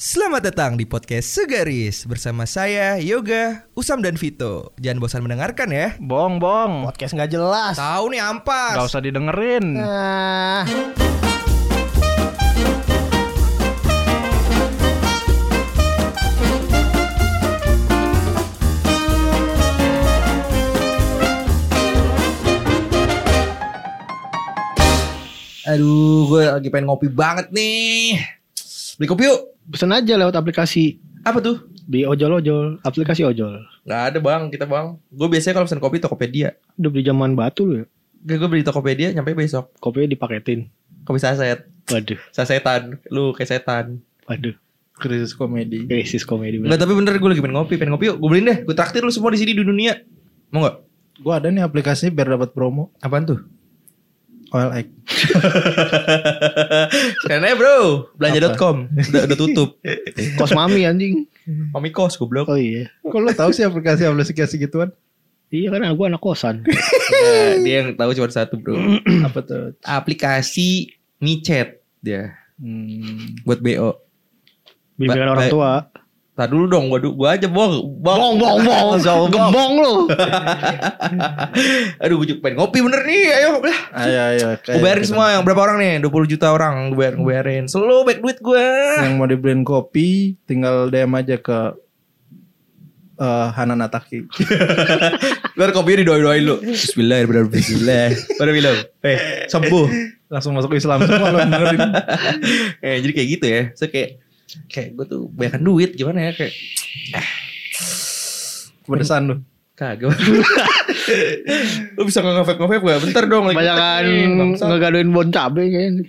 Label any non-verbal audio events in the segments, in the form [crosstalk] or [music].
Selamat datang di podcast Segaris bersama saya Yoga, Usam dan Vito. Jangan bosan mendengarkan ya. Bong, bong. Podcast nggak jelas. Tahu nih ampas. Gak usah didengerin. Nah, Aduh, gue lagi pengen ngopi banget nih. Beli kopi yuk. Pesen aja lewat aplikasi Apa tuh? di ojol-ojol, aplikasi ojol. Gak ada bang, kita bang. Gue biasanya kalau pesen kopi Tokopedia. Udah beli zaman batu lu ya. Gak, gue beli Tokopedia nyampe besok. Kopinya dipaketin. Kopi saset. Waduh, Sasetan. Lu kayak setan. waduh. Krisis komedi. Krisis komedi. Enggak tapi bener gue lagi pengen ngopi, pengen ngopi yuk. Gue beliin deh. Gue traktir lu semua di sini di dunia. Mau gak? Gua ada nih aplikasinya biar dapat promo. Apaan tuh? OLX. Sekarang aja bro, belanja.com udah, udah tutup. [laughs] Kos mami anjing. Mami kos goblok. Oh iya. Kok lu tahu sih aplikasi-aplikasi gituan? Iya kan aku anak kosan. [laughs] Nah, dia yang tahu cuma satu bro. [clears throat] Apa tuh? Aplikasi micet dia Hmm. buat BO. Bimbingan Ba- orang tua. Tar dulu dong, gua, gua aja bong, Bong bong bong. Gembong. Gembong lu. [laughs] Aduh, gue pengen ngopi bener nih, ayo. Ayo ayo. Gue bayarin semua yang berapa orang nih? 20 juta orang gue bayar, gue bayarin. Selalu baik duit gue. Yang mau dibeliin kopi tinggal DM aja ke eh Hanan Ataki. [laughs] Biar kopinya didoain-doain lu. Bismillahirrahmanirrahim. Bismillah. Baru bilang, eh, sembuh. Langsung masuk Islam semua dengerin. [laughs] eh, jadi kayak gitu ya. So kayak kayak gue tuh banyakan duit gimana ya kayak [sighs] Pedesan lu. kagak. [laughs] lu bisa nggak nge-vape nge-vape gak? Bentar dong lagi. Banyakan ngegaduin bon cabe kayaknya.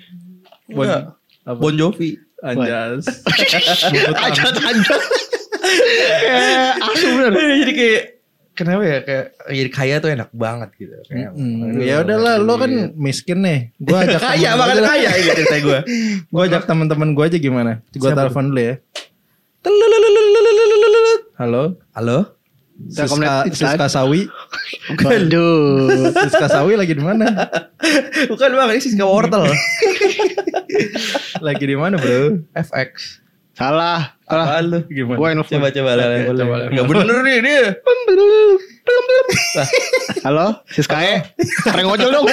Bon, apa? Bon Jovi. Anjas. Aja aja. Eh, asu bener. jadi kayak kenapa ya kayak jadi kaya tuh enak banget gitu. Kayak, aduh, ya udahlah lo kan miskin nih. Gua ajak [laughs] kaya banget kaya ini cerita gue. [laughs] Gua ajak teman-teman gua aja gimana? Gua telepon dulu ya. Halo. Halo? Siska, Siska Sawi. Waduh. Siska Sawi lagi di mana? Bukan bang, ini Siska Wortel. Lagi di mana, Bro? FX. Salah. Salah. Apaan lu? Gimana? Gue nelfon. Coba coba lah. Enggak bener nih dia. [laughs] Halo, Siskae. Prank ojol dong.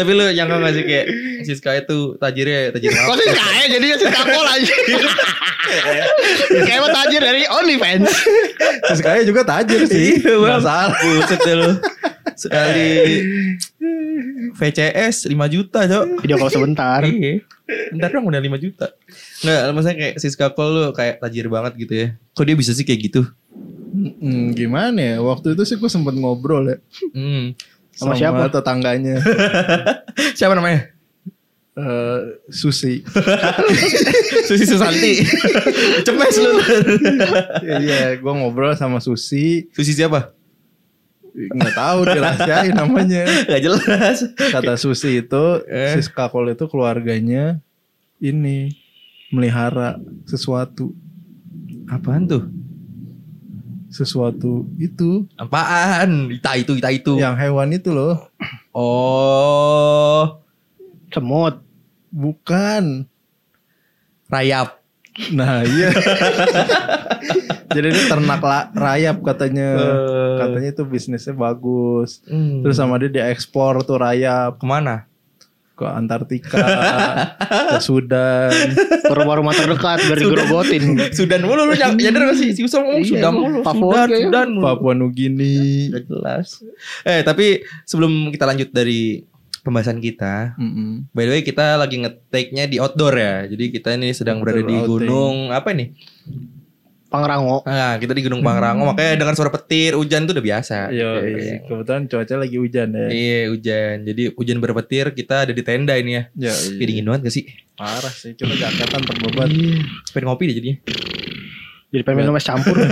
Tapi lu nyangka gak sih kayak Siska itu tajirnya tajir Kok apa? Siskae jadinya Siskakol aja. [laughs] Siskae mah tajir dari OnlyFans. Siska juga tajir sih. Iya, Bang. Nggak salah. Buset deh lu. Sekali [laughs] VCS 5 juta, Cok. Video call sebentar. Iya. Bentar dong udah 5 juta. Enggak, maksudnya kayak Siska Kol lu kayak tajir banget gitu ya. Kok dia bisa sih kayak gitu? Hmm, gimana ya? Waktu itu sih gue sempet ngobrol ya. Hmm. Sama siapa? tetangganya. [laughs] Siapa namanya? Eh, Susi. [laughs] Susi Susanti. Cemes lu. Iya, gue ngobrol sama Susi. Susi siapa? Nggak tahu dirahasiain namanya. [laughs] Gak jelas. Kata Susi itu, Eh. Siska Kol itu keluarganya ini melihara sesuatu. Apaan tuh? Sesuatu itu Apaan? Ita itu, ita itu. yang hewan itu loh. Oh, Semut. Bukan. rayap. Nah iya. [laughs] Jadi ini ternak la- rayap katanya. Eh. Katanya itu bisnisnya bagus. Hmm. Terus sama dia diekspor tuh rayap ke mana? ke Antartika, ke Sudan. Ke rumah-rumah terdekat biar digerogotin. Sudan mulu lu nyadar gak sih? Si Usam ngomong Iya, Sudan emang mulu. favorit Sudan. Sudan mulu. Papua Nugini. Udah jelas. Eh, tapi sebelum kita lanjut dari pembahasan kita, Mm-mm. by the way kita lagi nge-take-nya di outdoor ya. Jadi kita ini sedang berada di Outdoor outing. gunung apa nih? Pangrango. Nah, kita di Gunung Pangrango makanya dengar suara petir, hujan tuh udah biasa. Iya, Iya. kebetulan cuaca lagi hujan ya. Iya, hujan. Jadi hujan berpetir, kita ada di tenda ini ya. Ya, iya. dingin banget gak sih? Parah sih, cuma jaketan terbeban. Iya. Pengen ngopi deh jadinya. Jadi pengen minum es campur. [laughs]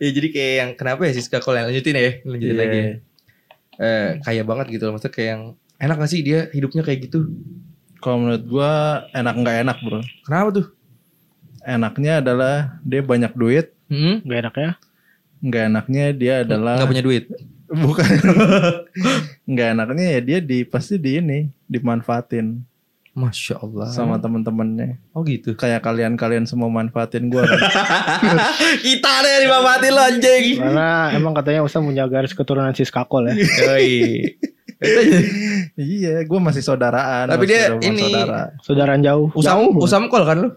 ya jadi kayak yang kenapa ya Siska kalau lanjutin ya, lanjutin Iya. lagi. ya. Eh, kaya banget gitu loh. Maksudnya kayak yang enak gak sih dia hidupnya kayak gitu? Kalau menurut gua enak nggak enak bro. Kenapa tuh? Enaknya adalah dia banyak duit. Hmm? Gak enak ya. Nggak enaknya dia adalah Nggak punya duit. bukan. [laughs] nggak enaknya ya dia di pasti di ini dimanfaatin Masya Allah. sama temen-temennya. Oh gitu. Kayak kalian-kalian semua manfaatin gue kan. [laughs] Kita deh dimanfaatin lo anjing. Karena emang katanya Usam punya garis keturunan Siskakol ya. Yoi. [laughs] iya, gue masih saudaraan. Tapi masih dia ini- saudara. Saudara jauh. Usam Jauh. usam kol kan lu?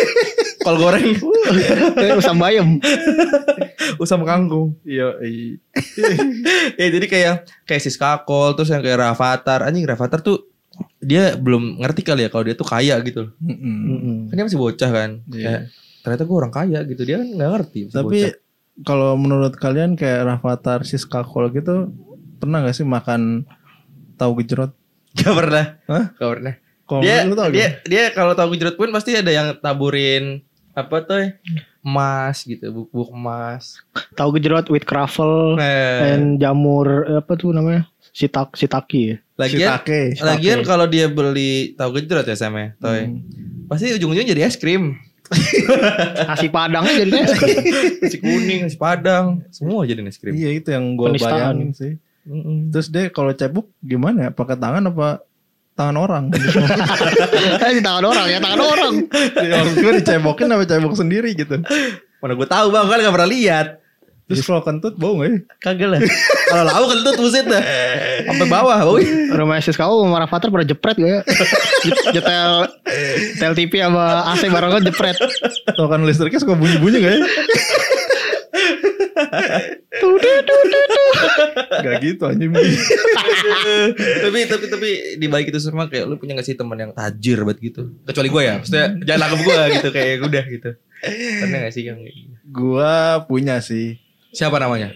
[laughs] kol goreng. Eh, [laughs] Usam Bayem. usam kangkung. Iya, iya. ya jadi kayak kayak Siska Kol terus yang kayak Rafathar. Anjing Rafathar tuh dia belum ngerti kali ya kalau dia tuh kaya gitu. Mm-mm. Mm-mm. Kan dia masih bocah kan. Iya. Kayak ternyata gue orang kaya gitu. Dia kan nggak ngerti. Tapi kalau menurut kalian kayak Rafathar Siska Kol gitu pernah gak sih makan tahu gejrot? Gak pernah. Hah? Gak pernah. Kalau dia lu tau dia dia kalau tahu gejrot pun pasti ada yang taburin apa tuh ya, emas gitu bubuk emas Tahu gejrot with croffle nah, and jamur apa tuh namanya? Sitak sitaki ya. lagian Shiitake, shiitake. lagian kalau dia beli tahu gejrot ya Sam ya Toy Hmm. pasti ujung-ujungnya jadi es krim [laughs] Nasi padangnya jadi es krim. [laughs] nasi kuning nasi padang semua jadi es krim Iya itu yang gue bayangin sih. Mm-mm. Terus dia kalau cebok gimana ya? Pakai tangan apa tangan orang? [laughs] Di tangan orang ya, tangan orang. Maksud gue dicebokin apa cebok sendiri gitu. mana gue tahu bang kan gak pernah lihat Terus kalau kentut bau gak ya? kagak lah [laughs] kalau lau kentut buset dah sampai bawah bau Rumah Siskakol sama Rafathar pernah jepret gak ya? Jet- Jetel Tel TV sama AC barengan jepret. Tau kan listriknya suka bunyi-bunyi gak ya? Gak gitu anjing. [laughs] tapi tapi tapi di balik itu semua kayak lu punya gak sih teman yang tajir banget gitu kecuali gue ya maksudnya jangan anggap gue gitu kayak udah gitu pernah gak sih yang gitu? Gua punya sih. siapa namanya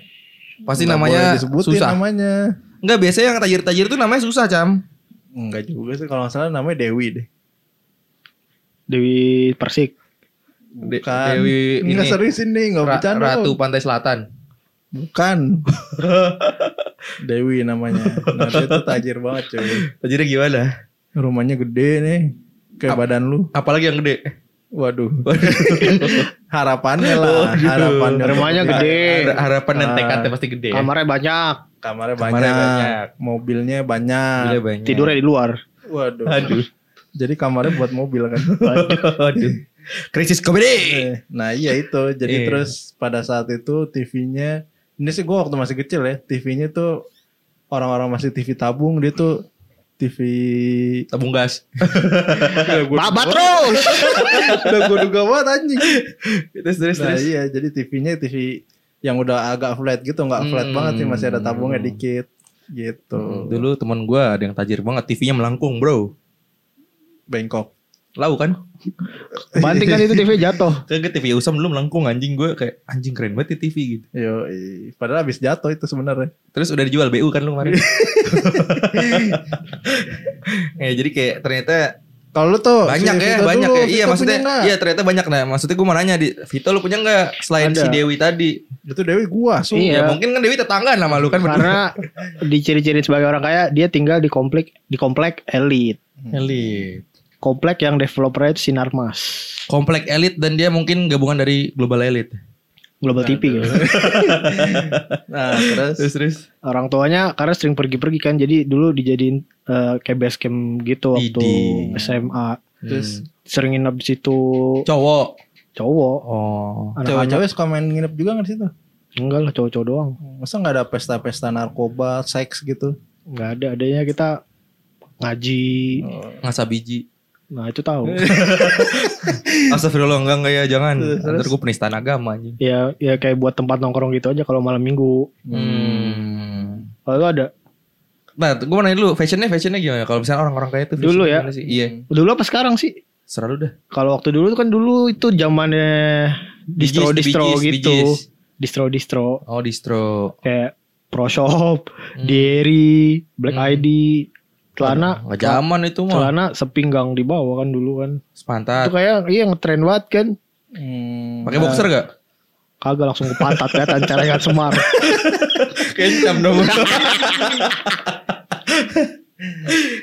pasti Nggak namanya susah namanya. Enggak biasanya yang tajir-tajir tuh namanya susah cam Enggak juga sih kalau nggak salah namanya Dewi deh. Dewi Persik. Bukan. Dewi Enggak ini serius ini, enggak bercanda. Ratu. Pantai Selatan Bukan. [laughs] Dewi namanya. Nah, dia tuh tajir banget cuy. tajirnya gimana Rumahnya gede nih. Kayak Ap- badan lu. apalagi yang gede Waduh. [laughs] Harapannya lah, harapannya. Rumahnya gede. Har- harapan dan tekadnya pasti gede ya Kamarnya banyak. Kamarnya banyak. Kamarnya banyak. Mobilnya banyak. Gila banyak. Tidurnya di luar. Waduh. aduh Jadi kamarnya buat mobil kan. [laughs] aduh krisis komedi Eh, nah iya itu. Jadi Iya. terus pada saat itu TV-nya. Ini sih gue waktu masih kecil ya. TV-nya tuh orang-orang masih TV tabung. Dia tuh TV tabung gas Babat terus. [laughs] udah gue duga banget anjing. terus terus Nah terus iya jadi TV-nya TV yang udah agak flat gitu nggak flat Hmm. banget sih masih ada tabungnya dikit gitu. dulu teman gue ada yang tajir banget TV-nya melengkung bro Bangkok. Lau kan Banting kan itu TV jatuh. [laughs] Kagak TV usam dulu melengkung anjing gue kayak anjing keren banget ya TV gitu. Yo, padahal habis jatuh itu sebenarnya. Terus udah dijual BU kan lu kemarin. ya [laughs] jadi kayak ternyata Kalau lu tuh banyak si ya, Vito banyak dulu, ya. Iya maksudnya iya ternyata banyak nah. Maksudnya gue mau nanya di Vito lu punya nggak selain Ada. si Dewi tadi? Itu Dewi gua, so. Iya. Ya mungkin kan Dewi tetangga sama lu kan. Karena diciri-ciri sebagai orang kaya, dia tinggal di komplek di komplek elit. elit. Komplek yang developernya itu Sinarmas. Komplek elit dan dia mungkin gabungan dari global elit. Global TV gitu. [laughs] Nah, terus Terus terus. Orang tuanya karena sering pergi-pergi kan, jadi dulu dijadiin eh, kayak base camp gitu waktu. SMA. terus Sering nginep di situ Cowok. cowok. Oh. Cewek-cewek suka main nginep juga nggak di situ? enggak lah cowok-cowok doang. Masa nggak ada pesta-pesta narkoba, seks gitu? Enggak ada, adanya kita ngaji. Ngasah biji. Nah, itu tahu. [laughs] Astagfirullah enggak enggak ya jangan. Terus, Ntar gue penistaan agama anjing. ya ya kayak buat tempat nongkrong gitu aja kalau malam minggu. Hmm. Kalau itu ada. Nah, gue mau nanya dulu, fashionnya fashionnya gimana? Kalau misalnya orang-orang kaya itu Dulu ya? Sih? Iya, Dulu apa sekarang sih? selalu dah. Kalau waktu dulu kan dulu itu zamannya distro distro gitu. Distro distro Oh, distro. kayak Pro Shop, Hmm. Dairy, Black Hmm. ID, celana Nggak zaman itu mah. celana sepinggang di bawah kan dulu kan. Itu Sepantat. kayak iya ngetren banget kan. Hmm. Pakai boxer gak? Kagak langsung ke pantat kelihatan celengan semar. [laughs] Kencam dong. [laughs]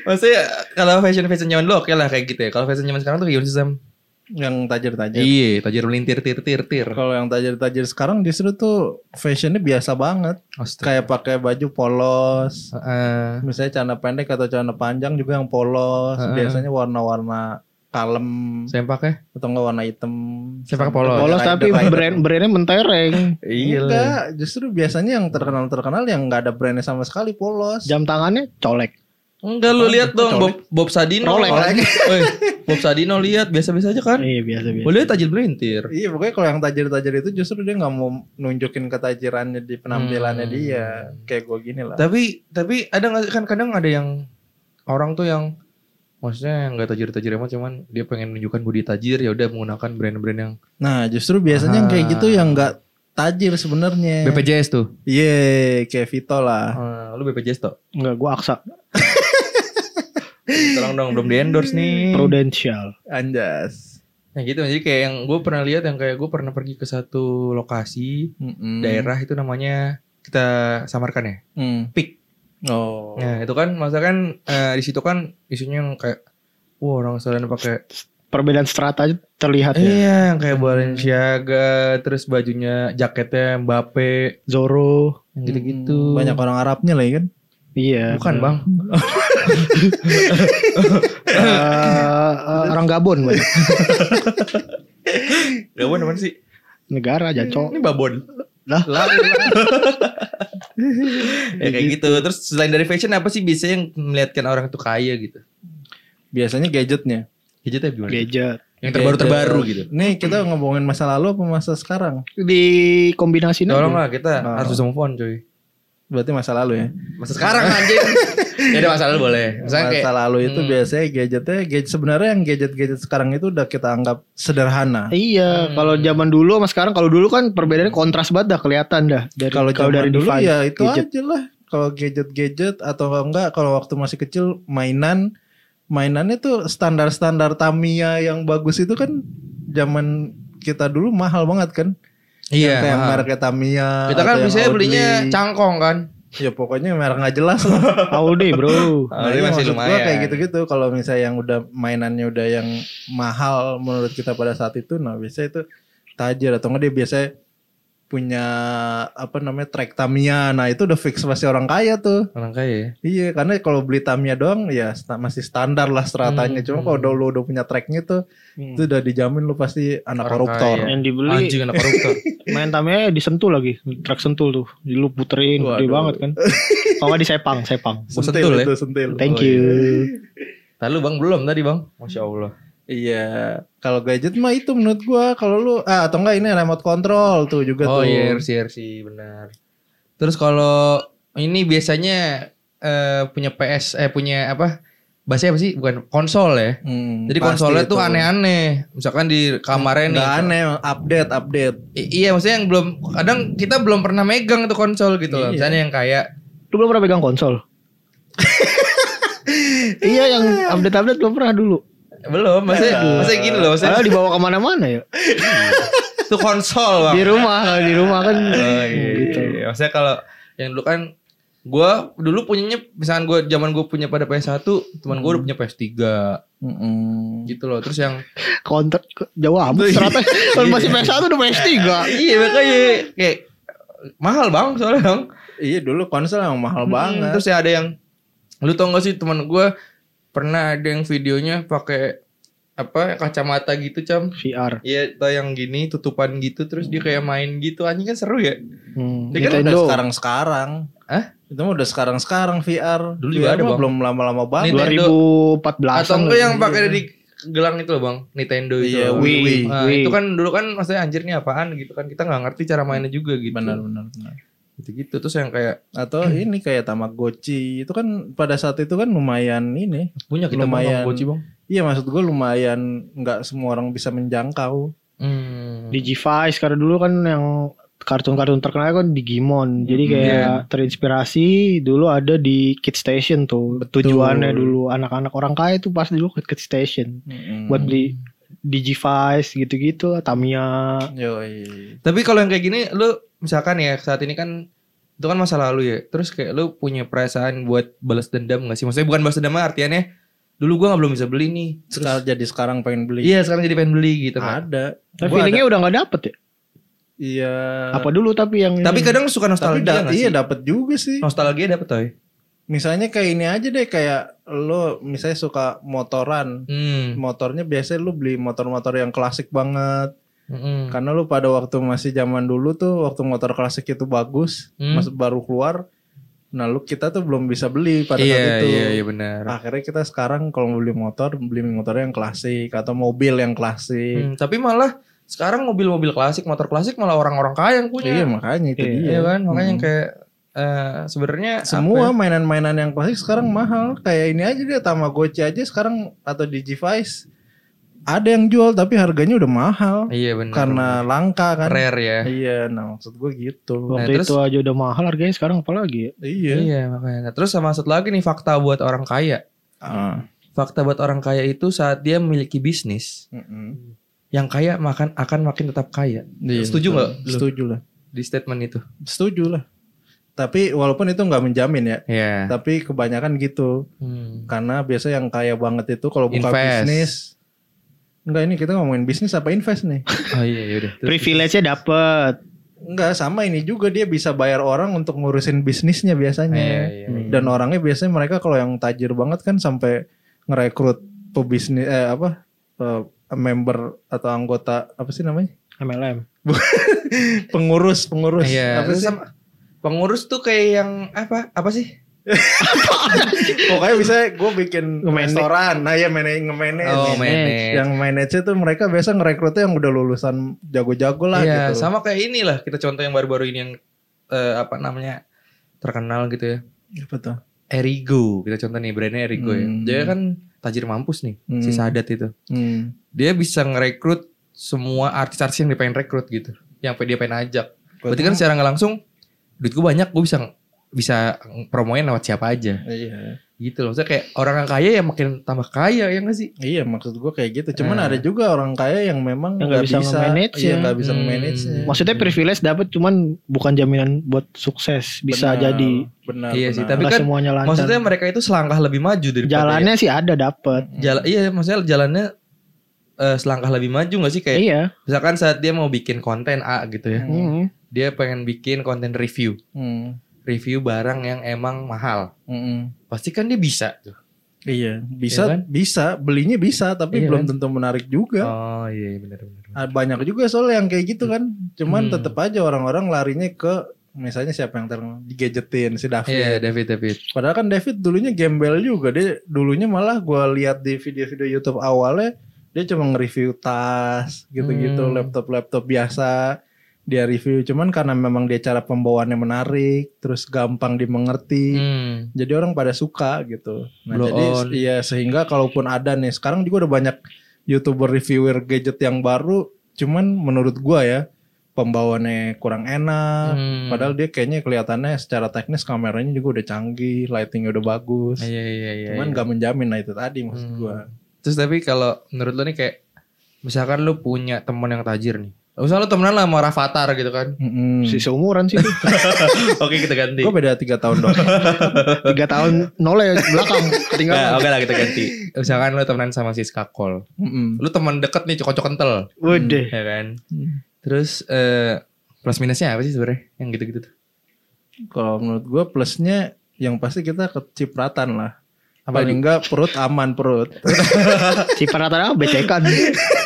Maksudnya kalau fashion fashion zaman dulu oke lah kayak gitu ya. Kalau fashion zaman sekarang tuh gimana sih Sam? Yang tajir-tajir. Iya, tajir melintir tir tir tir. Kalau yang tajir-tajir sekarang justru tuh fashionnya biasa banget. Kayak pakai baju polos. Heeh. Misalnya celana pendek atau celana panjang juga yang polos. Heeh. Biasanya warna-warna kalem saya pakai atau enggak warna hitam. Saya pakai polos. Polos Rider- tapi rider. brand brandnya mentereng. Iya Enggak, justru biasanya yang terkenal-terkenal yang nggak ada brandnya sama sekali polos. Jam tangannya colek. Enggak lu lihat dong Bob, Bob Sadino. Rolex. [laughs] Woi, Bob Sadino lihat biasa-biasa aja kan. Iya biasa biasa. Boleh tajir melintir. Iya pokoknya kalau yang tajir-tajir itu justru dia nggak mau nunjukin ketajirannya di penampilannya Hmm. dia kayak gue gini lah. Tapi tapi ada nggak sih? kan kadang ada yang orang tuh yang maksudnya yang nggak tajir-tajir amat cuman dia pengen menunjukkan budi tajir ya udah menggunakan brand-brand yang Nah justru biasanya yang kayak Ah. gitu yang nggak tajir sebenarnya. BPJS tuh. Iya kayak Vito lah. Ah, lu BPJS tuh. Enggak, gua aksa. [laughs] Tolong dong belum di endorse nih. Prudential. Anjas. Nah gitu jadi kayak yang gue pernah lihat yang kayak gue pernah pergi ke satu lokasi Mm-mm. daerah itu namanya kita samarkan ya Hmm. Pik. Oh. Nah itu kan masa kan eh, di situ kan isunya yang kayak wah orang selain pakai Perbedaan strata aja terlihat ya. iya yang kayak Balenciaga terus bajunya jaketnya Mbappe Zoro. yang gitu-gitu Hmm, Banyak orang Arabnya lah ya kan. Iya. bukan bang [laughs] Eh, orang Gabon, Bang. Gabon apa sih negara jancok. ini babon Lah, [laughs] ya kayak gitu terus selain dari fashion apa sih biasanya yang melihatkan orang itu kaya gitu Biasanya gadgetnya. gadgetnya gimana gadget. yang terbaru terbaru Gadget. gitu Nih kita ngomongin masa lalu apa masa sekarang? Di kombinasi tolong lah kita Oh. harus bisa move on coy Berarti masa lalu ya. masa sekarang anjing [laughs] ya ada masalah boleh misalnya masa kayak lalu itu hmm. biasanya gadgetnya gadget sebenarnya yang gadget-gadget sekarang itu udah kita anggap sederhana. Iya, kalau zaman dulu sama sekarang kalau dulu kan perbedaannya kontras banget dah kelihatan dah dari Kalau dari dulu device, ya itu gadget. aja lah. Kalau gadget-gadget atau enggak kalau waktu masih kecil mainan mainannya tuh standar-standar Tamiya yang bagus itu kan zaman kita dulu mahal banget kan. Iya Yang mereknya Tamiya. kita kan Audi. belinya cangkong kan Ya pokoknya merek nggak jelas lah. [laughs] Audi, Bro. Ah, Nah, ini iya, masih maksud gua lumayan. kayak gitu-gitu. Kalau misalnya yang udah mainannya udah yang mahal menurut kita pada saat itu, nah biasanya itu tajir atau enggak dia biasanya punya apa namanya track Tamiya. Nah itu udah fix pasti orang kaya tuh. orang kaya ya Iya karena kalau beli Tamiya doang ya masih standar lah stratanya. Hmm, Cuma kalau udah lu udah punya tracknya tuh itu udah dijamin lu pasti anak Orang koruptor. kaya. Yang dibeli anjing anak koruptor [laughs] main tamnya disentuh lagi, truk sentul tuh. Di lu puterin gede banget kan. [laughs] Kalau nggak disepang, sepang. Gua Sentil sentul ya. itu sentil. Thank Oh, you. iya. Lalu bang belum tadi bang Masya Allah Iya, kalau gadget mah itu menurut gua kalau lu ah atau enggak ini remote control tuh juga Oh tuh. iya RC RC benar Terus kalau ini biasanya eh, punya PS eh punya apa bahasanya apa sih bukan konsol ya Hmm, Jadi konsolnya tuh itu. aneh-aneh Misalkan di kamarnya nih Nggak aneh, update, update. I- Iya maksudnya yang belum Kadang kita belum pernah megang tuh konsol gitu loh Iya. Misalnya yang kayak Lu belum pernah pegang konsol? [laughs] iya yang update-update belum pernah dulu. Belum maksudnya, maksudnya gini loh Maksudnya Padahal dibawa ke mana-mana ya. itu konsol bang Di rumah, kalau di rumah kan. Oh, iya, gitu. iya. Maksudnya kalau yang dulu kan gua dulu punyanya misalkan gua zaman gua punya pada PS1, teman gua udah punya PS3 Mm-mm. gitu loh. Terus yang Counter jauh amat ternyata [laughs] kalau masih PS1 udah PS3. iya makanya kayak mahal bang soalnya bang. Iya dulu konsol emang mahal Hmm, banget. Terus ya ada yang lu tau gak sih teman gua pernah ada yang videonya pakai apa kacamata gitu cam VR. Iya yang gini tutupan gitu terus dia kayak main gitu anjing kan seru ya Hmm, Itu kan udah sekarang sekarang. Hah? Itu mah udah sekarang sekarang VR. Dulu juga VR ada, mah Bang. belum lama-lama banget. Nintendo. 2014 atau enggak yang pakai di gelang itu loh bang Nintendo itu Iya, loh. Wii, Wii. Nah, Wii. itu kan dulu kan maksudnya anjir nih apaan gitu kan kita nggak ngerti cara mainnya juga gitu Benar, benar, benar. Gitu gitu terus yang kayak Atau ini kayak Tamagotchi itu kan pada saat itu kan lumayan ini. punya kita Lumayan. lumayan bang Iya maksud gue lumayan nggak semua orang bisa menjangkau. hmm. Digivice karena dulu kan yang kartun-kartun terkenal kan Digimon. Jadi Hmm, kayak terinspirasi dulu ada di Kid Station tuh. Betul. Tujuannya dulu anak-anak orang kaya tuh pas dulu ke Kid Station Mm-mm. buat beli Digivice gitu-gitu, Tamiya. Yoi. tapi kalau yang kayak gini lu misalkan ya saat ini kan itu kan masa lalu ya terus kayak lu punya perasaan buat balas dendam gak sih maksudnya bukan balas dendam artiannya dulu gue nggak belum bisa beli nih. Terus, Sekarang jadi sekarang pengen beli. iya sekarang jadi pengen beli gitu. Mak. Ada. Tapi Gua feelingnya udah nggak dapet ya. Iya. Apa dulu tapi yang Tapi kadang suka Tapi nostalgia da- iya sih? dapat juga sih. Nostalgia dapet toy. Misalnya kayak ini aja deh kayak lo misalnya suka motoran. Hmm. Motornya biasanya lu beli motor-motor yang klasik banget. Mm-mm. Karena lu pada waktu masih zaman dulu tuh waktu motor klasik itu bagus, Hmm. masih baru keluar. Nah, lu kita tuh belum bisa beli pada Iya saat itu. iya iya benar. Akhirnya kita sekarang kalau mau beli motor, beli motor yang klasik atau mobil yang klasik. Hmm, tapi malah sekarang mobil-mobil klasik, motor klasik malah orang-orang kaya yang punya. Iya, makanya itu Iya, dia. Iya kan, makanya Hmm. kayak eh, sebenarnya semua ya? mainan-mainan yang klasik sekarang mahal. Kayak ini aja deh Tamagotchi aja sekarang atau Digivice ada yang jual tapi harganya udah mahal Iya benar. karena langka kan. rare ya. Iya, nah maksud gue gitu. waktu Nah, terus- itu aja udah mahal harganya sekarang apalagi ya. Iya. Iya makanya. Nah, terus sama satu lagi nih fakta buat orang kaya. Ah, Fakta buat orang kaya itu saat dia memiliki bisnis, mm-mm. yang kaya makan akan makin tetap kaya. Iya, Setuju nggak? Setuju lah. Di statement itu. Setuju lah. Tapi walaupun itu nggak menjamin ya, Iya. tapi kebanyakan gitu. Hmm. Karena biasa yang kaya banget itu kalau buka Invest. bisnis. Enggak ini kita ngomongin bisnis apa invest nih? [laughs] Oh iya iya udah. Terus- Privilege-nya dapet. Enggak sama ini juga dia bisa bayar orang untuk ngurusin bisnisnya biasanya. Iya, iya, iya. Dan orangnya biasanya mereka kalau yang tajir banget kan sampai ngerekrut pebisnis eh apa eh, member atau anggota apa sih namanya? MLM. [laughs] Pengurus, pengurus. Iya. Apa sih? sama- pengurus tuh kayak yang apa? Apa sih? [laughs] Pokoknya bisa gue bikin Nge-manage. restoran. Nah ya manage nge-manage. Oh, manage. manage. Yang manage itu mereka biasa ngerekrutnya yang udah lulusan jago-jago lah Iya, gitu. sama kayak inilah kita contoh yang baru-baru ini yang eh, apa namanya terkenal gitu ya. Apa tuh? Erigo, kita contoh nih brandnya Erigo ya. Hmm. Dia kan tajir mampus nih, si Hmm. Sadat itu. Hmm. Dia bisa ngerekrut semua artis-artis yang dia pengen rekrut gitu, yang dia pengen ajak. Berarti kan secara nggak langsung duit gue banyak, gue bisa bisa promoin lewat siapa aja Iya. gitu loh. Maksudnya kayak orang yang kaya ya makin tambah kaya ya nggak sih? Iya maksud gue kayak gitu. Cuman Nah. ada juga orang kaya yang memang Yang nggak nggak bisa bisa, nge-manage iya ya. nggak bisa Hmm. manage-nya. Maksudnya privilege dapet cuman bukan jaminan buat sukses. Bisa Benar, jadi benar. Iya sih, tapi kan semuanya lancar. Maksudnya mereka itu selangkah lebih maju daripada jalannya sih ada dapet. Jalan, iya maksudnya jalannya eh, selangkah lebih maju gak sih kayak Iya. misalkan saat dia mau bikin konten A gitu ya, Hmm. Dia pengen bikin konten review, Hmm. review barang yang emang mahal, Mm-mm. pasti kan dia bisa tuh. Iya, bisa, Iya kan? bisa, belinya bisa, tapi Iya belum kan? tentu menarik juga. Oh iya benar-benar. Ah, Banyak juga soalnya yang kayak gitu kan. Cuman Hmm. tetap aja orang-orang larinya ke misalnya siapa yang terkenal digadgetin si David. Iya David David. Padahal kan David dulunya gembel juga. Dia dulunya malah gua lihat di video-video YouTube awalnya dia cuma nge-review tas gitu-gitu, Hmm. laptop-laptop biasa dia review. Cuman karena memang dia cara pembawaannya menarik, terus gampang dimengerti. Hmm. Jadi orang pada suka gitu. Nah, Blow jadi on. iya sehingga kalaupun ada nih, sekarang juga udah banyak YouTuber reviewer gadget yang baru, cuman menurut gua ya pembawaannya kurang enak. Hmm. Padahal dia kayaknya kelihatannya secara teknis kameranya juga udah canggih, lightingnya udah bagus. Iya iya iya. cuman iya. nggak menjamin lah itu tadi maksud Hmm. gua. Terus tapi kalau menurut lo nih kayak misalkan lu punya teman yang tajir nih. Misalnya lu temenan lah sama Rafathar gitu kan. Mm-mm. Si seumuran sih. [laughs] Oke kita ganti. Gua beda tiga tahun dong. [laughs] Tiga tahun nol ya belakang Nah, ketinggalan. oke lah kita ganti. Misalkan lu temenan sama si Skakol. Mm-mm. Lu teman deket nih cocok kental. Waduh. ya kan Hmm. terus eh plus minusnya apa sih sebenarnya yang gitu-gitu tuh Kalau menurut gua plusnya yang pasti kita kecipratan lah. Apa Paling enggak perut aman perut. [laughs] Si apa becekan.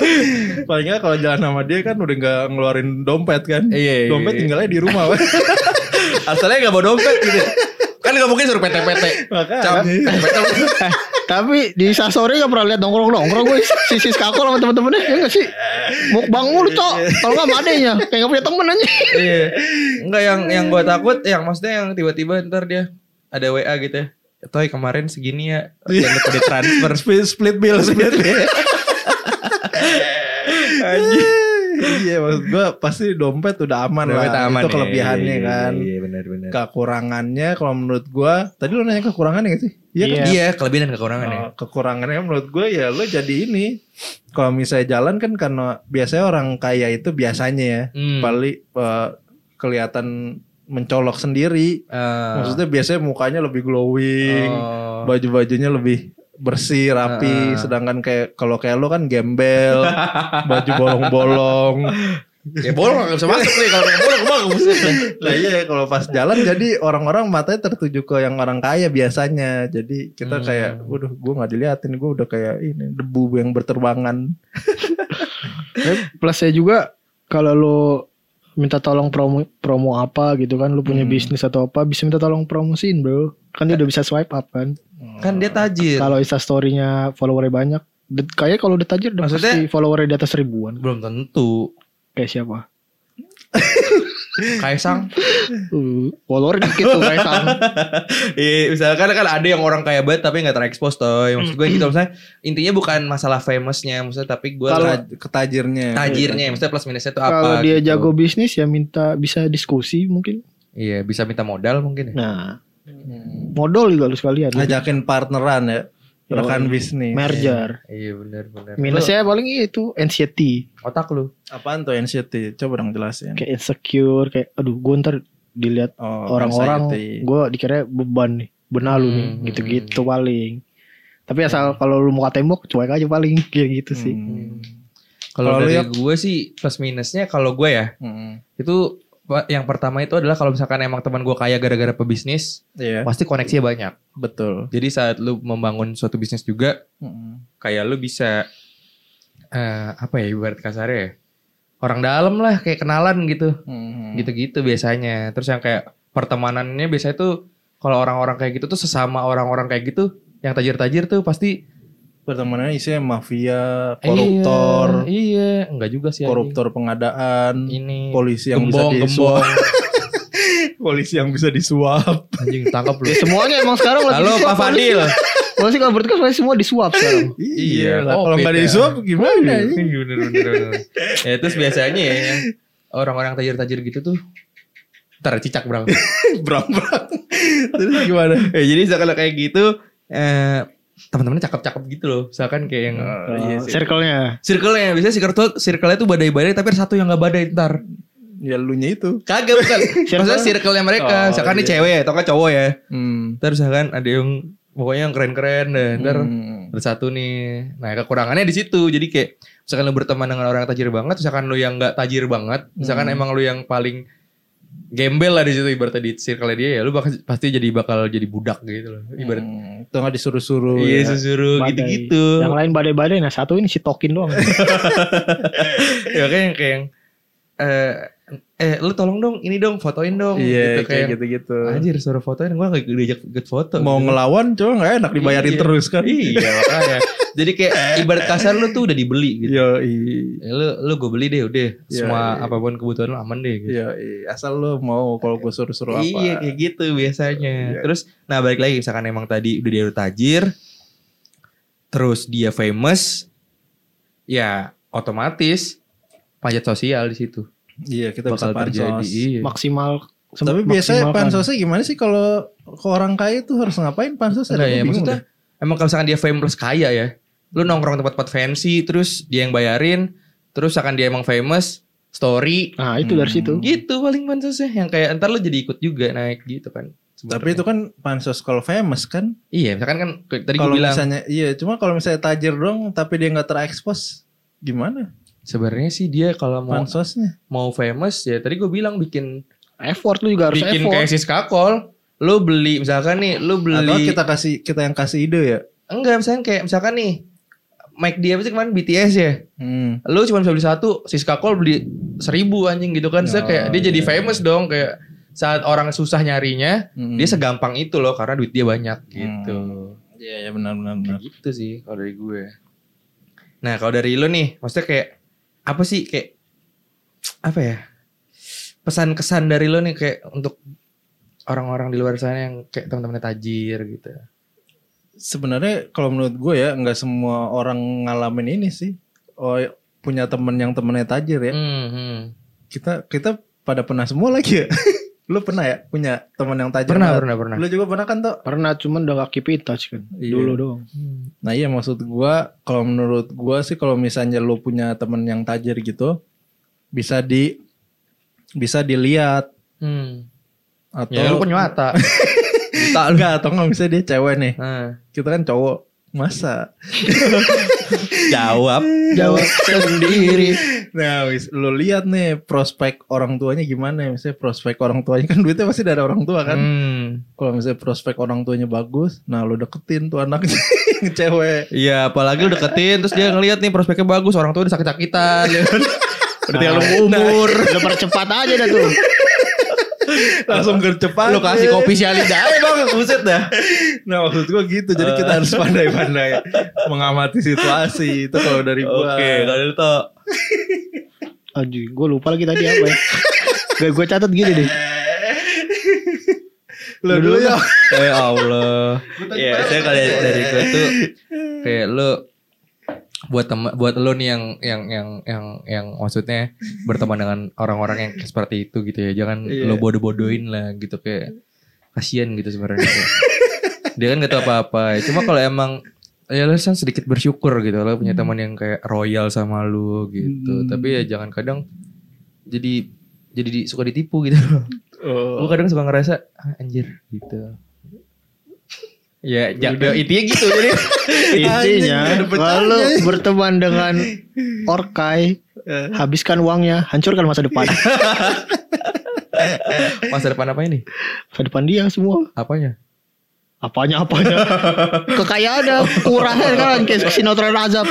[laughs] Paling enggak kalau jalan sama dia kan udah nggak ngeluarin dompet kan. Iya, iya, dompet iya. tinggalnya di rumah. [laughs] Asalnya nggak bawa dompet gitu kan nggak mungkin suruh PT-PT Makanya. eh, tapi di Sasori gak pernah lihat nongkrong-nongkrong gue si Sis Kakol sama temen-temennya ya gak sih? Mukbang mulu cok. Kalau gak sama adenya kayak gak punya temen aja. iya nggak yang yang gue takut yang maksudnya yang tiba-tiba ntar dia ada WA gitu ya Toy kemarin segini ya [laughs] Jangan lupa di transfer split, split bill, split bill. iya maksud gua pasti dompet udah aman Dompet lah. aman Itu ya. kelebihannya Iya, kan. Iya benar-benar Kekurangannya kalau menurut gua, tadi lu nanya kekurangannya gak sih? Iya kan? Iya. Kelebihan dan kekurangan ya Oh, kekurangannya menurut gue ya lo jadi ini kalau misalnya jalan kan karena biasanya orang kaya itu biasanya ya Hmm. paling eh, kelihatan mencolok sendiri Eh, maksudnya biasanya mukanya lebih glowing oh. baju-bajunya lebih bersih rapi Ah. sedangkan kayak kalau kayak lu kan gembel [laughs] baju bolong-bolong Ya bolong gak bisa masuk nih kalau bolong bolong maksudnya. lah iya kalau pas jalan jadi orang-orang matanya tertuju ke yang orang kaya biasanya jadi kita Hmm. kayak waduh gue nggak diliatin gue udah kayak ini debu yang berterbangan [laughs] Plus saya juga kalau lo minta tolong promo promo apa gitu kan lu punya Hmm. bisnis atau apa bisa minta tolong promosiin bro kan dia udah bisa swipe up kan Kan dia tajir. kalau insta story-nya followernya banyak kayak kalau udah tajir udah Maksudnya- pasti followernya di atas ribuan Belum tentu. kayak siapa [laughs] Kaisang. uh, follower dikit tuh sama [laughs] Iya, misalkan kan ada yang orang kaya banget tapi nggak terekspos toh. Maksud gue gitu misalnya intinya bukan masalah famousnya maksudnya tapi gue Kalau- Taj- ketajirnya tajirnya maksudnya plus minusnya tuh apa. kalau dia gitu. jago bisnis ya minta bisa diskusi mungkin Iya, bisa minta modal mungkin ya. nah Hmm. modal juga lu sekalian ngajakin partneran ya rekan Yoi. bisnis merger Iya benar benar. minusnya paling itu anxiety Lu, otak lu. apaan tuh NCT coba dong jelasin kayak insecure kayak aduh gue ntar dilihat Oh, orang-orang gue dikira beban nih benalu nih Hmm. gitu-gitu paling tapi asal kalau lu mau ke tembok cuek aja paling [laughs] kayak gitu sih Hmm. Kalau lu dari ya- gue sih plus minusnya kalau gue ya Hmm. itu yang pertama itu adalah kalau misalkan emang teman gue kaya gara-gara pebisnis, Iya, pasti koneksinya banyak. betul. Jadi saat lu membangun suatu bisnis juga, Hmm. kayak lu bisa eh apa ya ibarat kasarnya ya, orang dalam lah kayak kenalan gitu, Hmm. gitu-gitu biasanya. Terus yang kayak pertemanannya biasanya tuh kalau orang-orang kayak gitu tuh sesama orang-orang kayak gitu, yang tajir-tajir tuh pasti Pertemanannya isinya mafia, koruptor, Iya, iya. enggak juga sih. anjing. koruptor pengadaan, Ini polisi yang gembong, bisa disuap, [laughs] polisi yang bisa disuap. Anjing tangkap lu. Ya, semuanya emang sekarang lagi Halo Pak Fadil. Polisi kalau bertugas pasti semua disuap sekarang. Iya, lah. oh, kalau nggak disuap gimana? Iya, bener, bener, bener. [laughs] ya terus biasanya ya orang-orang tajir-tajir gitu tuh ntar cicak bro. [laughs] Brang brang. Terus gimana? ya, jadi misalkan kayak gitu eh teman-temannya cakep-cakep gitu loh. Misalkan kayak yang Oh, iya Uh, sih. Circle-nya. circle-nya biasanya circle tuh circle-nya tuh badai-badai tapi ada satu yang gak badai ntar. Ya lu nya itu. Kagak bukan. [laughs] Maksudnya circle-nya mereka. Oh, misalkan nih iya. cewek atau kan cowok ya. Hmm. Terus misalkan ada yang pokoknya yang keren-keren deh. Ntar Hmm. ada satu nih. Nah kekurangannya di situ. Jadi kayak misalkan lu berteman dengan orang yang tajir banget, misalkan lu yang nggak tajir banget, misalkan Hmm. emang lu yang paling gembel lah di situ ibaratnya di circle dia ya, lu bakal pasti jadi bakal jadi budak gitu loh. Ibarat Hmm. Itu nggak disuruh-suruh. iya ya. gitu-gitu. Yang lain badai-badai, nah satu ini si tokin doang. [laughs] ya kayak yang kayak yang, eh eh lu tolong dong ini dong fotoin dong Iya, gitu kayak yang, gitu-gitu. Anjir suruh fotoin gue gak diajak ikut foto Mau gitu. ngelawan coba nggak enak dibayarin Iya. terus kan. Iya makanya Jadi kayak [laughs] ibarat kasar lu tuh udah dibeli gitu Iya, Ya, lu lu gue beli deh udah Iya, semua iya. apa pun kebutuhan lu aman deh gitu. iya, iya. Asal lu mau kalau gue suruh-suruh apa. Iya kayak gitu biasanya. Iya. Terus nah balik lagi misalkan emang tadi udah dia tajir, terus dia famous, ya otomatis pajak sosial di situ Iya, kita bakal bisa pansos. terjadi. Iya. Maksimal. sem- Tapi biasanya pansosnya gimana sih kalau ke orang kaya tuh harus ngapain pansos? Enggak ya maksudnya emang kalau misalkan dia famous kaya ya, lu nongkrong tempat-tempat fancy, terus dia yang bayarin, terus akan dia emang famous, story, Nah itu dari Hmm. situ. gitu paling pansosnya yang kayak ntar lu jadi ikut juga naik gitu kan. deh. Tapi itu kan pansos kalau famous kan. Iya, misalkan kan tadi gue Kalau bilang misalnya iya, cuma kalau misalnya tajir dong tapi dia nggak terekspos gimana sebenarnya sih dia kalau mau pansosnya? mau famous ya tadi gue bilang bikin Effort lu juga harus bikin effort. kayak si Skakol. Lu beli misalkan nih, lu beli Atau kita kasih kita yang kasih ide ya? enggak misalkan kayak misalkan nih Mike dia itu kemarin BTS ya. Hmm. Lu cuma bisa beli satu, si Skakol beli seribu anjing gitu kan. Saya Oh, kayak dia jadi iya. famous dong kayak saat orang susah nyarinya, Hmm. dia segampang itu loh karena duit dia banyak gitu. Iya, ya benar benar benar. Kayak gitu sih kalau dari gue. Nah kalau dari lu nih, maksudnya kayak apa sih kayak apa ya pesan kesan dari lu nih kayak untuk orang-orang di luar sana yang kayak teman-temannya tajir gitu. Sebenarnya kalau menurut gue ya nggak semua orang ngalamin ini sih. Oh punya temen yang temennya tajir ya. Hmm, hmm. Kita kita pada pernah semua lagi ya. [laughs] Lu pernah ya punya temen yang tajir? Pernah, banget? pernah, pernah. Lu juga pernah kan tuh? Pernah cuman udah in touch kan. Iya. Dulu doang. Nah iya maksud gua kalau menurut gua sih kalau misalnya lu punya temen yang tajir gitu bisa di bisa dilihat Hmm. atau Ya lu punya mata. [laughs] tak enggak atau enggak misalnya dia cewek nih Nah, kita kan cowok Masa? [laughs] Jawab. Jawab [laughs] sendiri. Nah, wis lu lihat nih prospek orang tuanya gimana ya? Misalnya prospek orang tuanya kan duitnya pasti dari orang tua kan. Hmm. Kalau misalnya prospek orang tuanya bagus, nah lu deketin tuh anaknya [laughs] yang cewek. Iya, apalagi lu deketin terus dia ngeliat nih prospeknya bagus, orang tua udah sakit-sakitan ya kan. Udah tinggal nunggu umur. Lu percepat aja dah tuh. Langsung gercepat. Lu kasih kopi sialida aja bang, buset dah. Nah maksud gua gitu. Jadi kita harus pandai-pandai mengamati situasi. Itu kalau dari gua. Oke, kalau itu Aduh, gue lupa lagi tadi apa ya. Gak gue catat gini deh. Lu dulu ya. Ya Allah. Ya, saya kalau dari, dari gue tuh kayak lu buat teman buat lu nih yang yang yang yang yang maksudnya berteman dengan orang-orang yang seperti itu gitu ya. Jangan Iya. lu bodoh-bodohin lah gitu kayak kasihan gitu sebenarnya. Dia kan gak tahu apa-apa. Cuma kalau emang ya lu kan sedikit bersyukur gitu lo punya teman yang kayak royal sama lu gitu. Hmm. Tapi ya jangan kadang jadi jadi di- suka ditipu gitu. Oh. Gue kadang suka ngerasa ah, anjir gitu. Ya, ya, intinya gitu jadi. [laughs] Intinya, kalau berteman dengan orkai, Eh. habiskan uangnya, hancurkan masa depan. [laughs] Masa depan apa ini? Masa depan dia semua. Apanya? Apanya apanya? [laughs] Kekayaan kurangnya kan kayak sinetron azab.